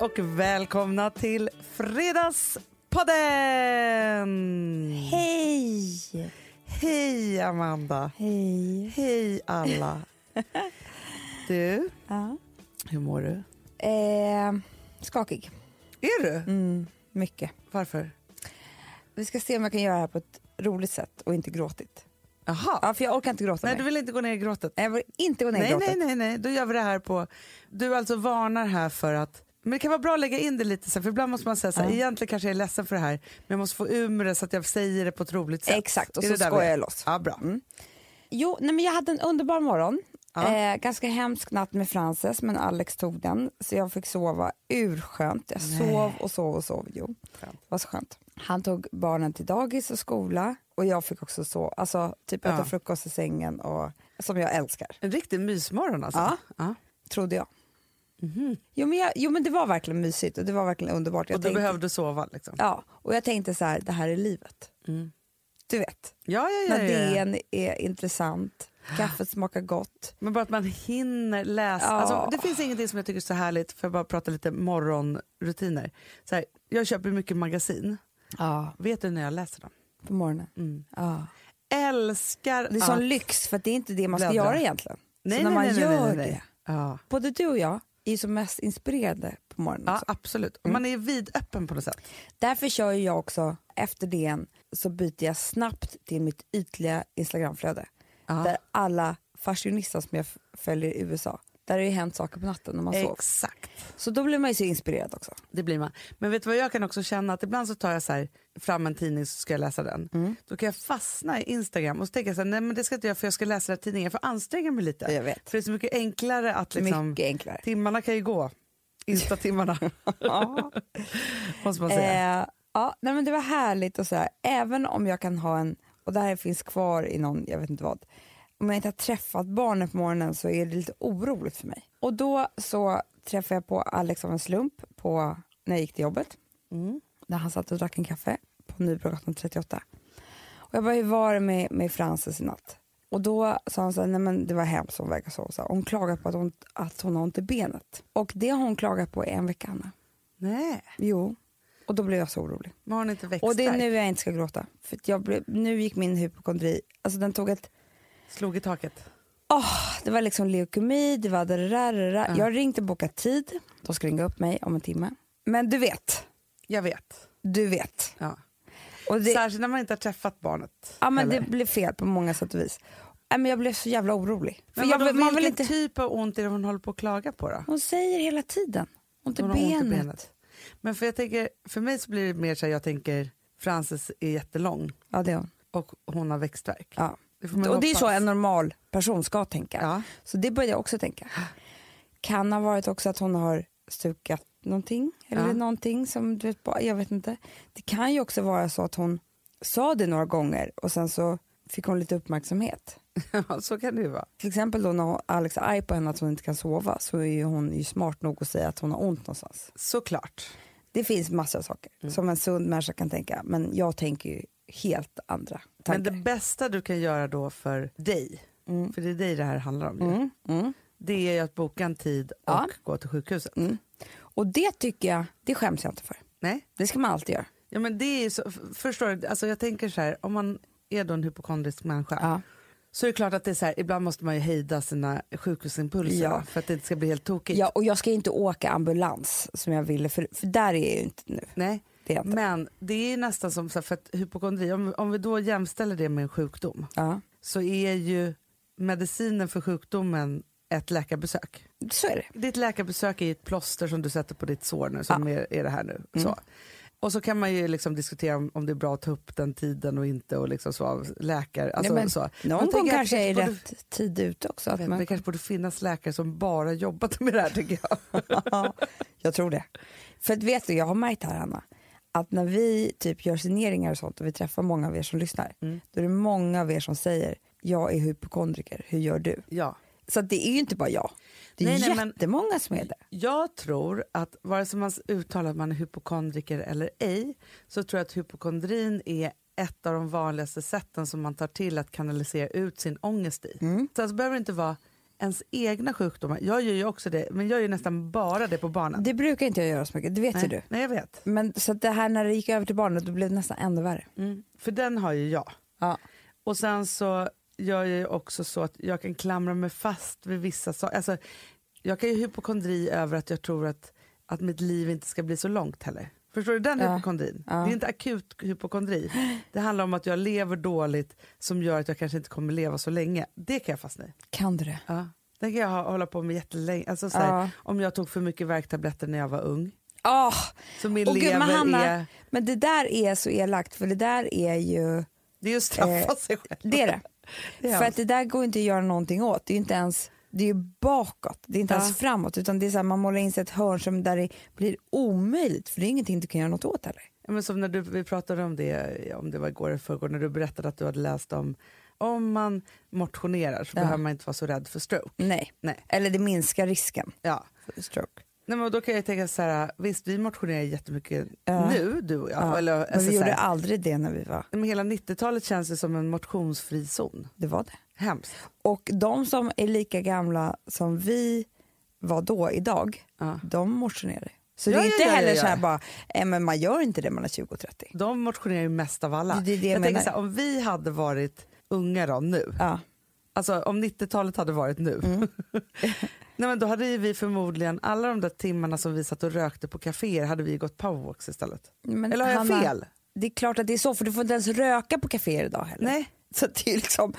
och välkomna till Fredagspodden! Hej! Hej Amanda! Hej. Hej alla! Du, Ja. hur mår du? Eh, skakig. Är du? Mm, mycket. Varför? Vi ska se om jag kan göra det här på ett roligt sätt och inte gråtigt. Jaha. Ja, för jag orkar inte gråta Nej, mer. du vill inte gå ner i gråtet? Jag vill inte gå ner i Nej, gråtet. nej, nej, nej, då gör vi det här på... Du alltså varnar här för att... Men det kan vara bra att lägga in det lite sen, för ibland måste man säga så här, Ja. egentligen kanske jag är ledsen för det här, men jag måste få ur med det så att jag säger det på ett roligt sätt. Exakt, och Är så skojar jag loss. Ja, bra. Mm. Jo, nej, men jag hade en underbar morgon. Ja. Eh, ganska hemsk natt med Frances, men Alex tog den. Så jag fick sova urskönt. Jag Nej. sov och sov och sov. Jo, Skönt. det var så skönt. Han tog barnen till dagis och skola och jag fick också sova. Alltså typ äta Ja. frukost i sängen och som jag älskar. En riktig mysmorgon alltså. Ja. Ja. Trodde jag. Jo, men jag. Jo men det var verkligen mysigt och det var verkligen underbart. Jag Och du tänkte, behövde sova liksom. Ja, och jag tänkte så här, det här är livet. Mm. Du vet, Ja, ja, ja, när. DN är intressant, kaffet smakar gott. Men bara att man hinner läsa. Alltså, det finns ingenting som jag tycker är så härligt, för att bara prata lite morgonrutiner. Så här, jag köper mycket magasin. Vet du när jag läser dem? på morgonen. Mm. Älskar Det är sån lyx för det är inte det man ska Bläddra. göra egentligen. Nej, så när nej, man nej, gör det, både du och jag är som mest inspirerade på morgonen. ja, absolut. Och Mm. man är vidöppen på något sätt. Därför kör jag också, efter DN så byter jag snabbt till mitt ytliga Instagramflöde. Ja. Där alla fashionistas som jag följer i USA, där det ju hänt saker på natten när man sov. Exakt. Så då blir man ju så inspirerad också. Det blir man. Men vet du vad jag kan också känna? Att ibland så tar jag så här, fram en tidning så ska jag läsa den. Mm. Då kan jag fastna i Instagram och så tänker jag så här, nej men det ska jag inte göra för jag ska läsa den här tidningen. Jag får anstränga mig lite. Jag vet. För det är så mycket enklare att liksom, Mycket enklare. timmarna kan ju gå. Insta-timmarna. Ja. måste man säga. Eh, ja, nej men det var härligt och så här, även om jag kan ha en, och det här finns kvar i någon, jag vet inte vad, om jag inte har träffat barnen på morgonen så är det lite oroligt för mig. Och då så träffade jag på Alex av en slump på, när jag gick till jobbet, Mm. där han satt och drack en kaffe på Nybrogatan 38. Och jag bara, hur var det med, med Frances i natt? Och då sa han så här, nej men det var hemskt, hon verkar. Så Hon klagar på att hon, att hon har ont i benet. Och det har hon klagat på i en vecka, Anna. Nej, Jo. Och då blev jag så orolig. har hon inte växtvärk? Och det är nu jag inte ska gråta. För jag blev, nu gick min hypokondri, alltså den tog ett, Slog i taket. det var liksom leukemi, det var det där, det där. Ja. Jag har ringt och bokat tid, de ska ringa upp mig om en timme. Men du vet, Jag vet. du vet. Ja. Och det, Särskilt när man inte har träffat barnet. ja, men det blev fel på många sätt och vis. Nej, men jag blev så jävla orolig. Men jag, vadå, man vilken inte, typ av ont är det hon håller på att klaga på då? hon säger hela tiden, ont i Hon benet. ont i benet. Men för, jag tänker, för mig så blir det mer så här, jag tänker Frances är jättelång Ja, det är hon. och hon har växtvärk. Ja. Det Och det är så en normal person ska tänka. Ja. Så det började jag också tänka. Kan ha varit också att hon har stukat någonting eller Ja. någonting som du vet, jag vet inte. Det kan ju också vara så att hon sa det några gånger och sen så fick hon lite uppmärksamhet. Ja, så kan det ju vara. Till exempel då när Alex är arg på henne att hon inte kan sova så är hon ju smart nog att säga att hon har ont någonstans. Såklart. Det finns massor av saker Mm. som en sund människa kan tänka men jag tänker ju helt andra tankar. Men det bästa du kan göra då för dig, Mm. för det är dig det här handlar om, Mm, mm. det är ju att boka en tid och Ja. gå till sjukhuset. Mm. Och det tycker jag, det skäms jag inte för. Nej? Det ska man alltid göra. Ja, men det är så, förstår du, alltså jag tänker så här, om man är då en hypokondrisk människa Ja. så är det klart att det är så här, ibland måste man ju hejda sina sjukhusimpulser Ja. för att det inte ska bli helt tokigt. Ja, och jag ska inte åka ambulans som jag ville, för, för där är jag ju inte nu. Nej. Det är inte. Men det är nästan som så här, för att hypokondri, om, om vi då jämställer det med en sjukdom Ja, så är ju medicinen för sjukdomen ett läkarbesök. så är det. Ditt läkarbesök är ett plåster som du sätter på ditt sår nu, som är, är det här nu. Så. Och så kan man ju liksom diskutera om, om det är bra att ta upp den tiden och inte och liksom så av läkare. Alltså, Nej, men så. Någon gång att kanske är i borde- rätt tid ute också. Att vet, man, Det kanske borde finnas läkare som bara jobbat med det här tycker jag. jag tror det. För att vet du, jag har märkt här Anna, att när vi typ gör signeringar och sånt och vi träffar många av er som lyssnar, Mm. då är det många av er som säger jag är hypokondriker, hur gör du? Ja. Så det är ju inte bara jag. Det är Nej, nej, jättemånga som är det. Jag tror att vare sig man uttalar att man är hypokondriker eller ej så tror jag att hypokondrin är ett av de vanligaste sätten som man tar till att kanalisera ut sin ångest i. Mm. Sen så behöver det inte vara ens egna sjukdomar. Jag gör ju också det, men jag gör ju nästan bara det på barnen. Det brukar inte jag göra så mycket, det vet nej, ju du. nej, jag vet. Men så det här när det gick över till barnet då blev det nästan ännu värre. Mm. För den har ju jag. Ja. Och sen så gör jag ju också så att jag kan klamra mig fast vid vissa saker. Alltså, jag kan ju hypokondri över att jag tror att, att mitt liv inte ska bli så långt heller. Förstår du den Ja. hypokondrin? Ja. Det är inte akut hypokondri. Det handlar om att jag lever dåligt som gör att jag kanske inte kommer leva så länge. Det kan jag fastna i. Kan du det? Ja. Det kan jag hålla på med jättelänge. Alltså, så här, Ja. Om jag tog för mycket värktabletter när jag var ung. Åh, Så min gud, lever men Hanna- är... men det där är så elakt för det där är ju, Det är ju att straffa Eh, sig själv. det är det. Det är för att det där går inte att göra någonting åt. Det är ju inte ens det är ju bakåt, det är inte Ja. ens framåt utan det är så här, man målar in sig ett hörn som där det blir omöjligt för det är ingenting du kan göra något åt heller. Ja, men som när du, vi pratade om det, om det var igår eller förrgår, när du berättade att du hade läst om om man motionerar så Ja. behöver man inte vara så rädd för stroke. Nej. Nej. Eller det minskar risken Ja. för stroke. Nej, men då kan jag tänka så här, visst vi motionerar jättemycket Ja. nu, du och jag. Ja. Eller, Men alltså, vi så gjorde här, aldrig det när vi var, men hela 90-talet känns det som en motionsfri zon. det var det. Hemskt. Och de som är lika gamla som vi var då idag, Ja. de motionerar. Så Ja, det är inte ja, heller ja. så här bara, eh, men man gör inte det man är 20 och 30. De motionerar ju mest av alla. Det det jag jag tänker så här, om vi hade varit unga då, nu. Alltså om 90-talet hade varit nu, Mm. Nej, men då hade vi förmodligen, alla de där timmarna som vi satt och rökte på kaféer hade vi gått powerwalks istället. Men Eller har jag Hanna, fel? Det är klart att det är så, för du får inte ens röka på kaféer idag heller. Nej. Så det är liksom,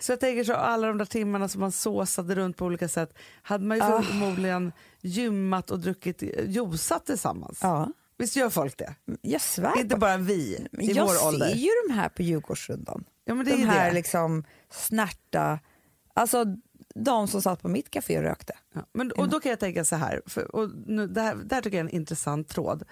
Så jag tänker så alla de där timmarna som man såsade runt på olika sätt hade man ju förmodligen gymmat och druckit juicat tillsammans. ja, Visst gör folk det? jag svär Inte bara vi i jag vår ser ålder. ju de här på Djurgårdsrundan. Ja, men det är de ju här det. liksom snärta, alltså de som satt på mitt café och rökte. Ja, men, och då kan jag tänka så här, för, och nu, det, här det här tycker jag är en intressant tråd.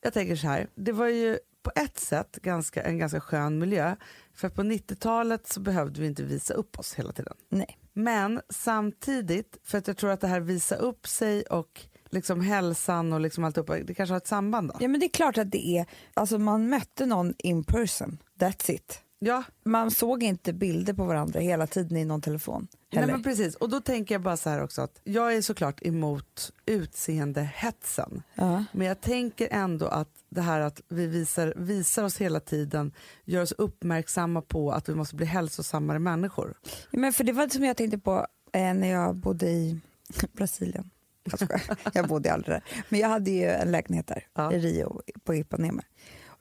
Jag tänker så här, det var ju på ett sätt ganska, en ganska skön miljö, för på 90-talet så behövde vi inte visa upp oss hela tiden. Nej. Men samtidigt, för att jag tror att det här visa upp sig och liksom hälsan och liksom alltihopa, det kanske har ett samband då? Ja men det är klart att det är, alltså man mötte någon in person, that's it. Ja, Man såg inte bilder på varandra hela tiden i någon telefon. nej, Heller. men precis. Och då tänker jag bara så här också att jag är såklart emot utseendehetsen. ja. Men jag tänker ändå att det här att vi visar, visar oss hela tiden gör oss uppmärksamma på att vi måste bli hälsosammare människor. Ja, men för det var det som jag tänkte på eh, när jag bodde i Brasilien. Jag, jag bodde aldrig där. Men jag hade ju en lägenhet där Ja. i Rio på Ipanema.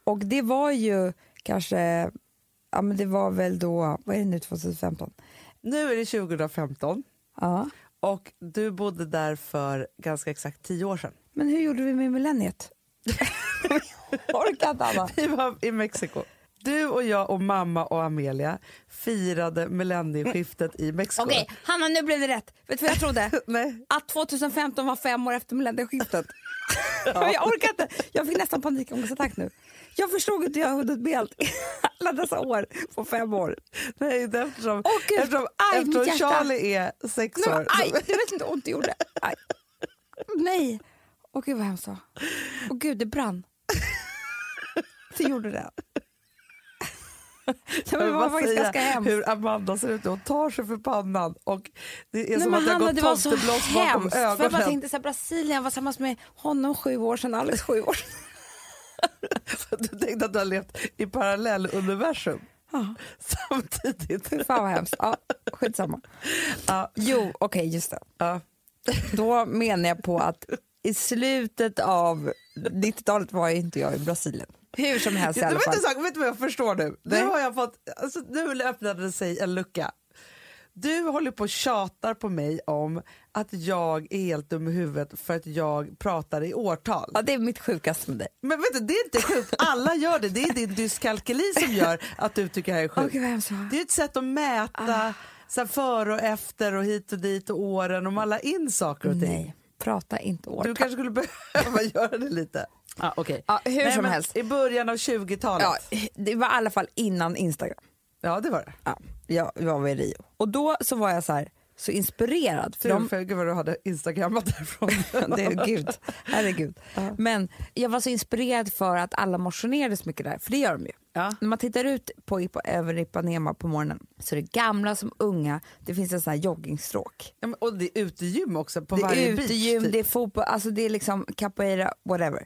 Och det var ju kanske, ja men det var väl då, vad är det nu 2015? Nu är det 2015 Ja. och du bodde där för ganska exakt tio år sedan. Men hur gjorde vi med millenniet? Orkar inte Anna. Vi var i Mexiko. Du och jag och mamma och Amelia firade millennieskiftet i Mexiko. Okej, Hanna nu blev det rätt. Vet du vad jag trodde? Nej. Att 2015 var fem år efter millennieskiftet. Men jag orkar inte. Jag fick nästan panikångestattack nu. Jag förstod inte hur jag hunnit med allt alla dessa år på fem år. Nej, det är eftersom, Åh, Gud. eftersom, Aj, eftersom. Charlie är sex Nej, år. aj, du vet inte hur ont det gjorde. Aj. Nej. Åh gud vad hemskt. Åh gud, det brann. Det gjorde det. Jag vill bara säga hemskt. hur Amanda ser ut. Hon tar sig för pannan och det är Nej, som att det har gått tomtebloss bakom hemskt. För jag bara ögonen. tänkte så här, Brasilien, jag var tillsammans med honom sju år sedan, Alex sju år sedan. Du tänkte att du har levt i parallelluniversum Ja, samtidigt. fan vad hemskt. Ja, skitsamma. Ja, Jo, okej, just det. ja. Då menar jag på att i slutet av 90-talet var inte jag i Brasilien. Hur som helst i Du alla vet, fall. en sak, vet du vad jag förstår nu? Nej. Nu har jag fått, alltså, nu öppnade sig en lucka. Du håller på och tjatar på mig om att jag är helt dum i huvudet för att jag pratar i årtal. Ja, det är mitt sjukaste med dig. Men vet du, det är inte sjukt, alla gör det. Det är din dyskalkyli som gör att du tycker det här är vad hemskt det är ett sätt att mäta så här, före och efter och hit och dit och åren och malla in saker och ting. Nej, prata inte årtal. Du kanske skulle behöva göra det lite. Ja, okay. Ja, hur som men helst. I början av 20-talet. Ja, det var i alla fall innan Instagram. ja, det var det. Ja, jag var i Rio. Och då så var jag så här så inspirerad. För de, för gud vad du hade instagrammat därifrån. det är gud, herregud. Men jag var så inspirerad för att alla motionerade så mycket där, för det gör de ju. Ja. När man tittar ut på, på, över Ipanema på morgonen så är det gamla som unga, det finns en sån här joggingstråk. Ja, men, och det är utegym också på det varje är beach. utegym, typ. det är fotboll, alltså det är liksom capoeira, whatever.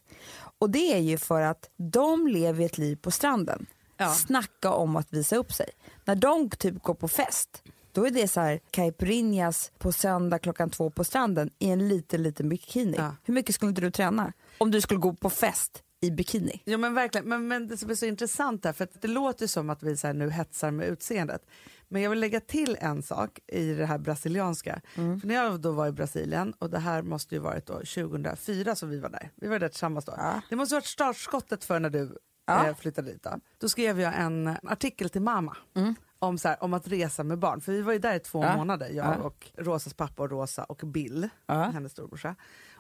Och det är ju för att de lever ett liv på stranden. Ja. Snacka om att visa upp sig. När de typ går på fest, då är det så här caipirinhas på söndag klockan två på stranden i en liten, liten bikini. Ja. Hur mycket skulle inte du träna om du skulle gå på fest i bikini? Ja men verkligen, men, men det som är så intressant här, för att det låter som att vi så nu hetsar med utseendet. Men jag vill lägga till en sak i det här brasilianska. Mm. För när jag då var i Brasilien, och det här måste ju varit då 2004 som vi var där. Vi var där tillsammans då. Ja. Det måste ha varit startskottet för när du Ja. eh, flyttade dit. Då. då skrev jag en artikel till mamma. Om, så här, om att resa med barn, för vi var ju där i två. Ja. månader, jag Ja. och Rosas pappa och Rosa och Bill, Ja. hennes storbrorsa.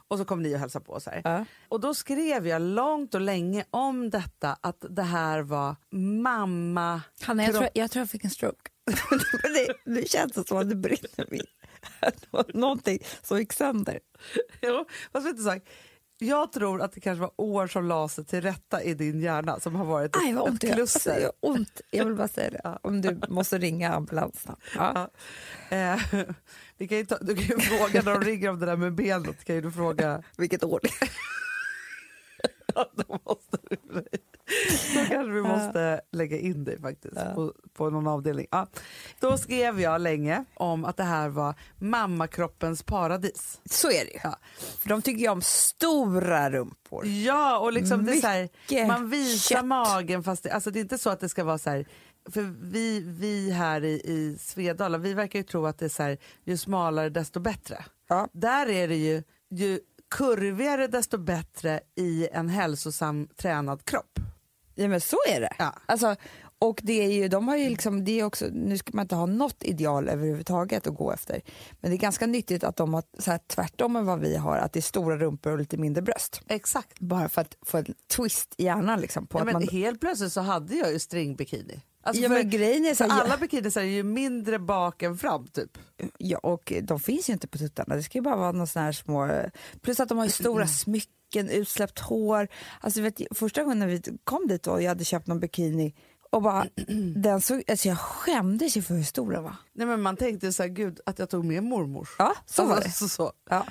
Och så kom ni och hälsade på här. Ja. Och då skrev jag långt och länge om detta att det här var mamma... Hanna, jag, tror, jag tror jag fick en stroke. Det, det känns det som att det brinner Någonting som gick sönder. Jo, fast vet du, så här, jag tror att det kanske var år som la sig till rätta i din hjärna som har varit Aj, vad ont ett. Alltså, kluster. det gör ont. Jag vill bara säga det. Om du måste ringa ambulansen. Ja. Ja. Eh, vi kan ta, du kan ju fråga när de ringer om det där med benet. Kan du fråga... Vilket år det är. då, måste du, då kanske vi måste lägga in dig faktiskt på, på någon avdelning. Ja. Då skrev jag länge om att det här var mammakroppens paradis. Så är det ju. För de tycker ju om stora rumpor. Ja, och liksom det är så här, man visar kött. magen fast det, alltså det är inte så att det ska vara så här för vi, vi här i, i Svedala, vi verkar ju tro att det är så här, ju smalare desto bättre. Ja. Där är det ju, ju kurvigare desto bättre i en hälsosam tränad kropp. Ja men så är det. Ja. Alltså, och det är ju, de har ju liksom, det är också, nu ska man inte ha något ideal överhuvudtaget att gå efter. Men det är ganska nyttigt att de har så här, tvärtom än vad vi har, att det är stora rumpor och lite mindre bröst. Exakt. Bara för att få en twist i hjärnan liksom. På Ja, att men man, Helt plötsligt så hade jag ju stringbikini. Alltså ja, för, men grejen är så här, alla bikinis är ju mindre bak än fram typ. Ja, och de finns ju inte på tuttarna. Det ska ju bara vara några här små... Plus att de har ju stora smycken, utsläppt hår. Alltså, vet, första gången när vi kom dit och jag hade köpt någon bikini och bara, den såg, alltså jag skämdes ju för hur stor den var. Nej, men man tänkte så här, gud att jag tog med mormors. Ja, så var Alltså, det. Så, så. Ja.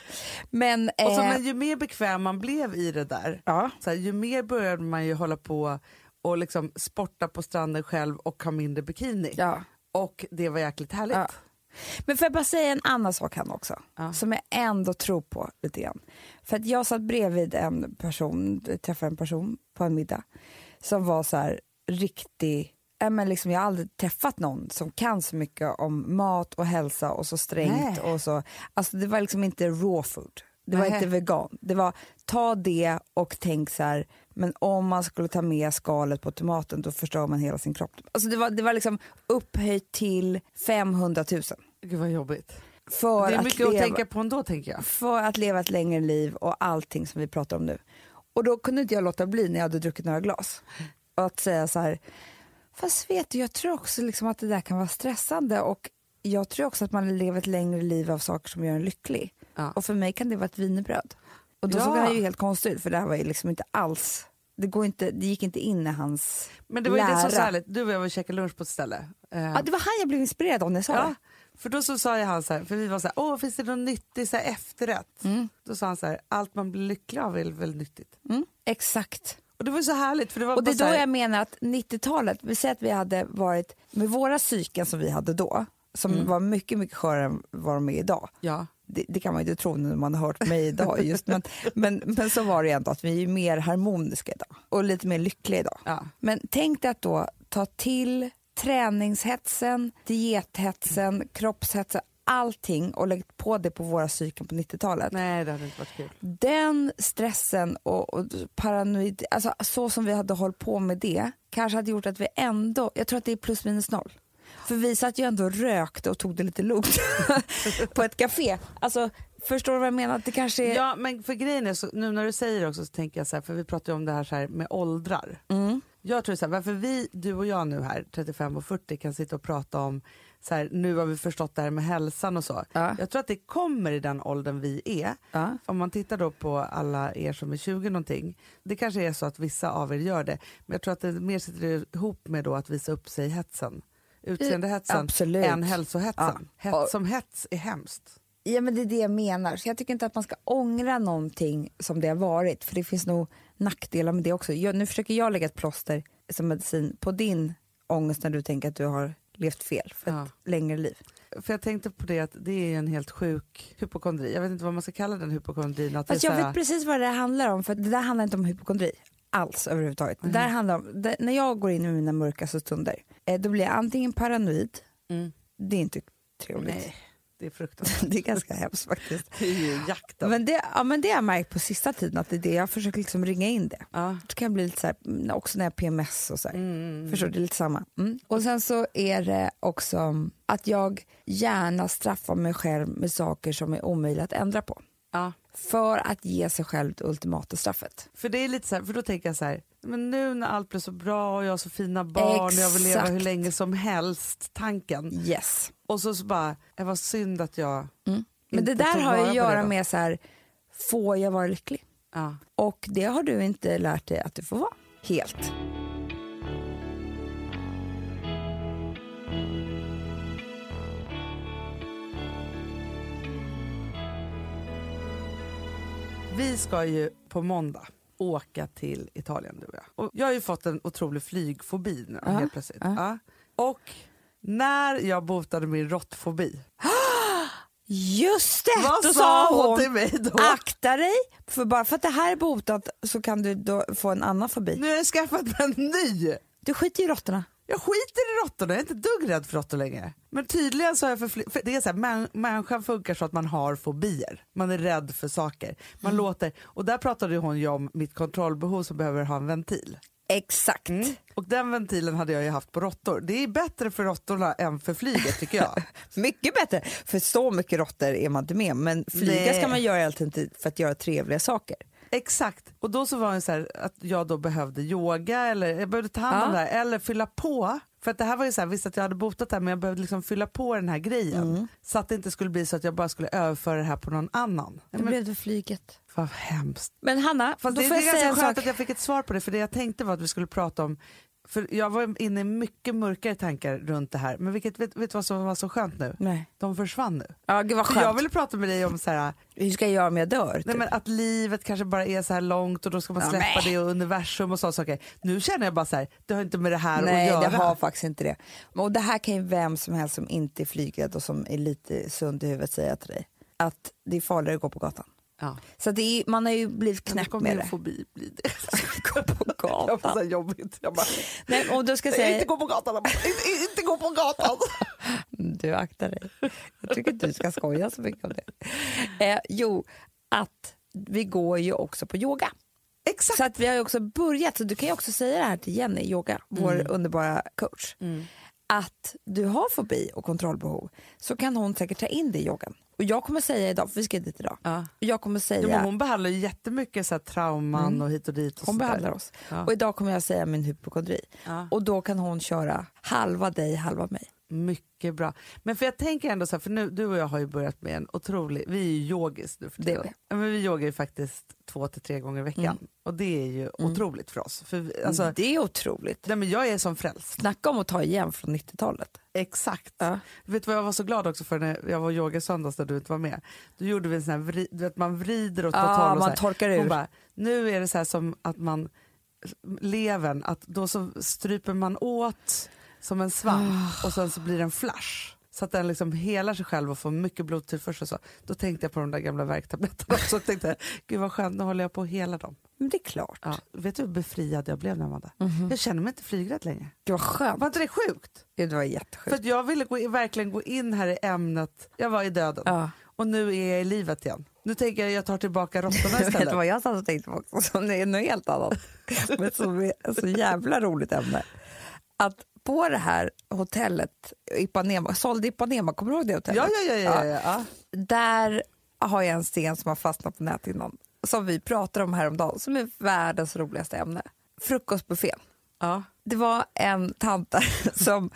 Men, Och så, eh, men ju mer bekväm man blev i det där, ja, så här, ju mer började man ju hålla på och liksom sporta på stranden själv och ha mindre bikini. ja. Och det var jäkligt härligt. Ja. Men får jag bara säga en annan sak här också, Ja. som jag ändå tror på lite grann. För att jag satt bredvid en person, träffade en person på en middag som var så här riktig, äh men liksom jag har aldrig träffat någon som kan så mycket om mat och hälsa och så strängt Nej. och så. Alltså det var liksom inte raw food. Det var Nej. inte vegan. Det var ta det och tänk så här, men om man skulle ta med skalet på tomaten då förstör man hela sin kropp. Alltså det var, det var liksom upphöjt till 500 000. Gud vad jobbigt. För det är att mycket att leva, tänka på ändå tänker jag. För att leva ett längre liv och allting som vi pratar om nu. Och då kunde inte jag låta bli när jag hade druckit några glas. Och att säga så här, fast vet du, jag tror också liksom att det där kan vara stressande och jag tror också att man lever ett längre liv av saker som gör en lycklig. Ja. Och för mig kan det vara ett wienerbröd. Och då Ja. såg han ju helt konstig ut för det här var ju liksom inte alls, det, går inte, det gick inte in i hans Men det var ju det som var så lära. härligt, du och jag var och käkade lunch på ett ställe. Ja, det var han jag blev inspirerad av när jag sa Ja, det. För då så sa jag han så här, för vi var så här, åh finns det någon nyttig så här, efterrätt? Mm. Då sa han så här, allt man blir lycklig av är väl nyttigt. Mm, exakt. Och det var så härligt för det var Och det är då här, jag menar att 90-talet, vi säger att vi hade varit med våra psyken som vi hade då, som Mm. var mycket, mycket skörare än vad de är idag. ja, Det, det kan man ju inte tro när man har hört mig idag just, men, men, men så var det ändå att vi är mer harmoniska idag och lite mer lyckliga idag. ja. Men tänk dig att då ta till träningshetsen, diethetsen, kroppshetsen, allting och lägg på det på våra psyken på 90-talet. Nej det hade inte varit kul. Den stressen och, och paranoid, alltså så som vi hade hållit på med det, kanske hade gjort att vi ändå, jag tror att det är plus minus noll. För vi satt ju ändå och rökte och tog det lite lugnt på ett café. Alltså, förstår du vad jag menar? Att det kanske är... Ja men för grejen är, så, nu när du säger det också så tänker jag så här, för vi pratar ju om det här, så här med åldrar. Mm. Jag tror så här, varför vi, du och jag nu här, 35 och 40 kan sitta och prata om så här, nu har vi förstått det här med hälsan och så. Ja. Jag tror att det kommer i den åldern vi är. Ja. Om man tittar då på alla er som är 20 någonting, det kanske är så att vissa av er gör det, men jag tror att det mer sitter ihop med då att visa upp sig i hetsen. Utseendehetsen Absolut. än hälsohetsen. Ja. Hets, som hets är hemskt. Ja men det är det jag menar. Så jag tycker inte att man ska ångra någonting som det har varit. För det finns nog nackdelar med det också. Jag, nu försöker jag lägga ett plåster som medicin på din ångest när du tänker att du har levt fel för Ja. ett längre liv. För jag tänkte på det att det är en helt sjuk hypokondri. Jag vet inte vad man ska kalla den hypokondrin. Att Fast jag vet precis vad det handlar om. För det där handlar inte om hypokondri alls överhuvudtaget. Det där handlar om, det, när jag går in i mina mörkaste stunder, eh, då blir jag antingen paranoid, Mm. det är inte trevligt. Nej, det är fruktansvärt. Det är ganska hemskt faktiskt. Det. Men det, ja, men det har jag märkt på sista tiden att det är det jag försöker liksom ringa in det. ja. Det kan bli lite så här, mm, också när jag har PMS och så här. Mm. Förstår du? Det är lite samma. Mm. Och sen så är det också att jag gärna straffar mig själv med saker som är omöjliga att ändra på. ja. För att ge sig själv det ultimata straffet. För det är lite så här, för då tänker jag så här, men nu när allt blir så bra och jag har så fina barn och jag vill leva hur Exakt. länge som helst, tanken. Yes. Och så, så bara, det var synd att jag Men inte det där har att göra det med så här, får jag vara lycklig? Ja. Och det har du inte lärt dig att du får vara. Helt. Vi ska ju på måndag åka till Italien du och jag. Och jag har ju fått en otrolig flygfobi nu Ja, helt plötsligt. Ja. Och när jag botade min råttfobi, Just det! vad Då sa hon hon till mig då? akta dig, för bara för att det här är botat så kan du få en annan fobi. Nu har jag skaffat mig en ny! Du skiter i råttorna. Jag skiter i råttorna, jag är inte dugg rädd för råttor längre. Men tydligen så har jag för, för det är så här, män, människan funkar så att man har fobier. Man är rädd för saker. Man Mm. låter, och där pratade hon ju om mitt kontrollbehov som behöver ha en ventil. Exakt. Och den ventilen hade jag ju haft på råttor. Det är bättre för råttorna än för flyget tycker jag. Mycket bättre, för så mycket råttor är man inte med. Men flyga Nej. ska man göra tiden för att göra trevliga saker. Exakt. Och då så var det så här att jag då behövde yoga eller jag behövde ta hand om Ja. det här eller fylla på. För att det här var ju så här, visst att jag hade botat det här men jag behövde liksom fylla på den här grejen. Mm. Så att det inte skulle bli så att jag bara skulle överföra det här på någon annan. Det blev det flyget. vad hemskt. Men Hanna, Fast då det, får det är jag säga ganska skönt att jag fick ett svar på det för det jag tänkte var att vi skulle prata om för jag var inne i mycket mörkare tankar runt det här men vilket, vet, vet du vad som var så skönt nu? Nej. De försvann nu. Ja, gud vad För skönt. jag ville prata med dig om så här, Hur ska jag göra om jag dör? Nej, typ? men att livet kanske bara är så här långt och då ska man Ja, släppa men. det och universum och sådana saker. Nu känner jag bara så här, det har inte med det här Nej, att göra. det har faktiskt inte det. Och det här kan ju vem som helst som inte är flygrädd och som är lite sund i huvudet säga till dig. Att det är farligare att gå på gatan. Ja. Så det är, man har ju blivit knäpp med det. fobi bli det. Gå på Jag var så gatan. jobbigt. Jag bara, Nej, och då ska säga, inte gå på gatan, bara, inte, inte gå på gatan. du aktar dig. Jag tycker inte du ska skoja så mycket om det. Eh, jo, att vi går ju också på yoga. Exakt. Så att vi har ju också börjat, så du kan ju också säga det här till Jenny, yoga, vår underbara coach. Att du har fobi och kontrollbehov så kan hon säkert ta in det i yogan. Och jag kommer säga idag, för vi ska dit idag, Ja. jag kommer säga, Jo, men hon, hon behandlar ju jättemycket så här, trauman och hit och dit. Och där. behandlar oss. Ja. Och idag kommer jag säga min hypokondri. Ja. Och då kan hon köra halva dig, halva mig. Mycket bra. Men för jag tänker ändå så här, för nu, du och jag har ju börjat med en otrolig, vi är ju yogis nu för Det tiden. men vi yogar ju faktiskt två till tre gånger i veckan Mm. och det är ju otroligt för oss. För vi, alltså, det är otroligt. nej, men jag är som frälst. Snacka om att ta igen från 90-talet. Exakt. Ja. Vet du vad jag var så glad också för när jag var yoga söndags när du inte var med? Då gjorde vi en sån här, vri, du vet, man vrider åt Ja, håll och man så här. torkar ur. Bara, nu är det så här som att man, levern, att då så stryper man åt som en svamp Ah. och sen så blir det en flash. Så att den liksom helar sig själv och får mycket blodtillförsel och så. Då tänkte jag på de där gamla värktabletterna och tänkte, gud vad skönt, nu håller jag på att hela dem. Men det är klart. Ja. Vet du hur befriad jag blev när jag var där? Mhm. Jag känner mig inte flygrädd längre. Det var skönt. Var inte det sjukt? Det var För jättesjukt. att jag ville gå, verkligen gå in här i ämnet, jag var i döden Ja. och nu är jag i livet igen. Nu tänker jag jag tar tillbaka råttorna Vet du istället. vad jag satt och tänkte på också, som är något helt annat, men som är så jävla roligt ämne. Att på det här hotellet, Ipanema, sålde Ipanema, kommer du ihåg det hotellet? Ja, ja, ja, ja, ja, ja. Där har jag en sten som har fastnat på näthinnan, som vi pratar om häromdagen, som är världens roligaste ämne. Frukostbuffén. ja. Det var en tant där som,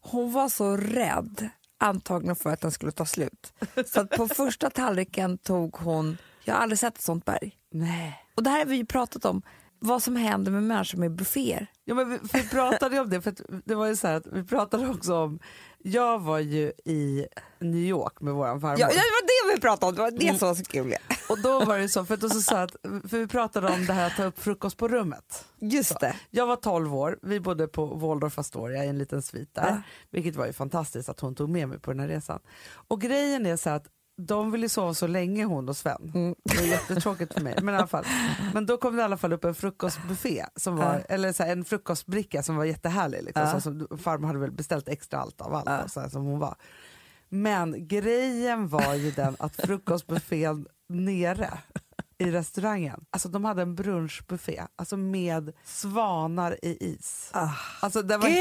hon var så rädd antagligen för att den skulle ta slut. Så på första tallriken tog hon, jag har aldrig sett ett sånt berg. Nej. Och det här har vi ju pratat om, vad som händer med människor med bufféer. Ja, men vi, vi pratade om det, för att det var ju så här att vi pratade också om, jag var ju i New York med våran farmor. Ja, det var det vi pratade om, det var det som var så kul. Och då var det så, för, då så sa jag att, för vi pratade om det här att ta upp frukost på rummet. Just det. Jag var 12 år, vi bodde på Waldorf Astoria i en liten svit där, Ja. vilket var ju fantastiskt att hon tog med mig på den här resan. Och grejen är så att de ville sova så länge hon och Sven. Mm. Det var jättetråkigt för mig. Men, i alla fall. men då kom det i alla fall upp en frukostbuffé, som var, Ja. eller så här, en frukostbricka som var jättehärlig. Liksom, Ja. så som, farmor hade väl beställt extra allt av allt Ja. så här, som hon var. Men grejen var ju den att frukostbuffén nere i restaurangen, alltså de hade en brunchbuffé alltså med svanar i is. Ah. Alltså den var Gud!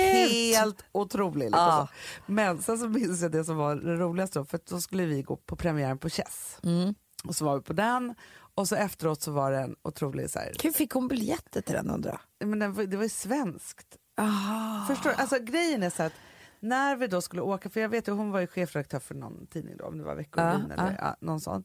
helt otrolig. Liksom Ah. Men sen så minns jag det som var det roligaste, då, för då skulle vi gå på premiären på Chess. Mm. Och så var vi på den och så efteråt så var det en otrolig så här, Hur fick hon biljetter till den undrar men den, det var ju svenskt. ah. Förstår? Alltså grejen är så att när vi då skulle åka, för jag vet ju hon var ju chefredaktör för någon tidning då, om det var Veckorevyn Ja, eller ja, någon sån.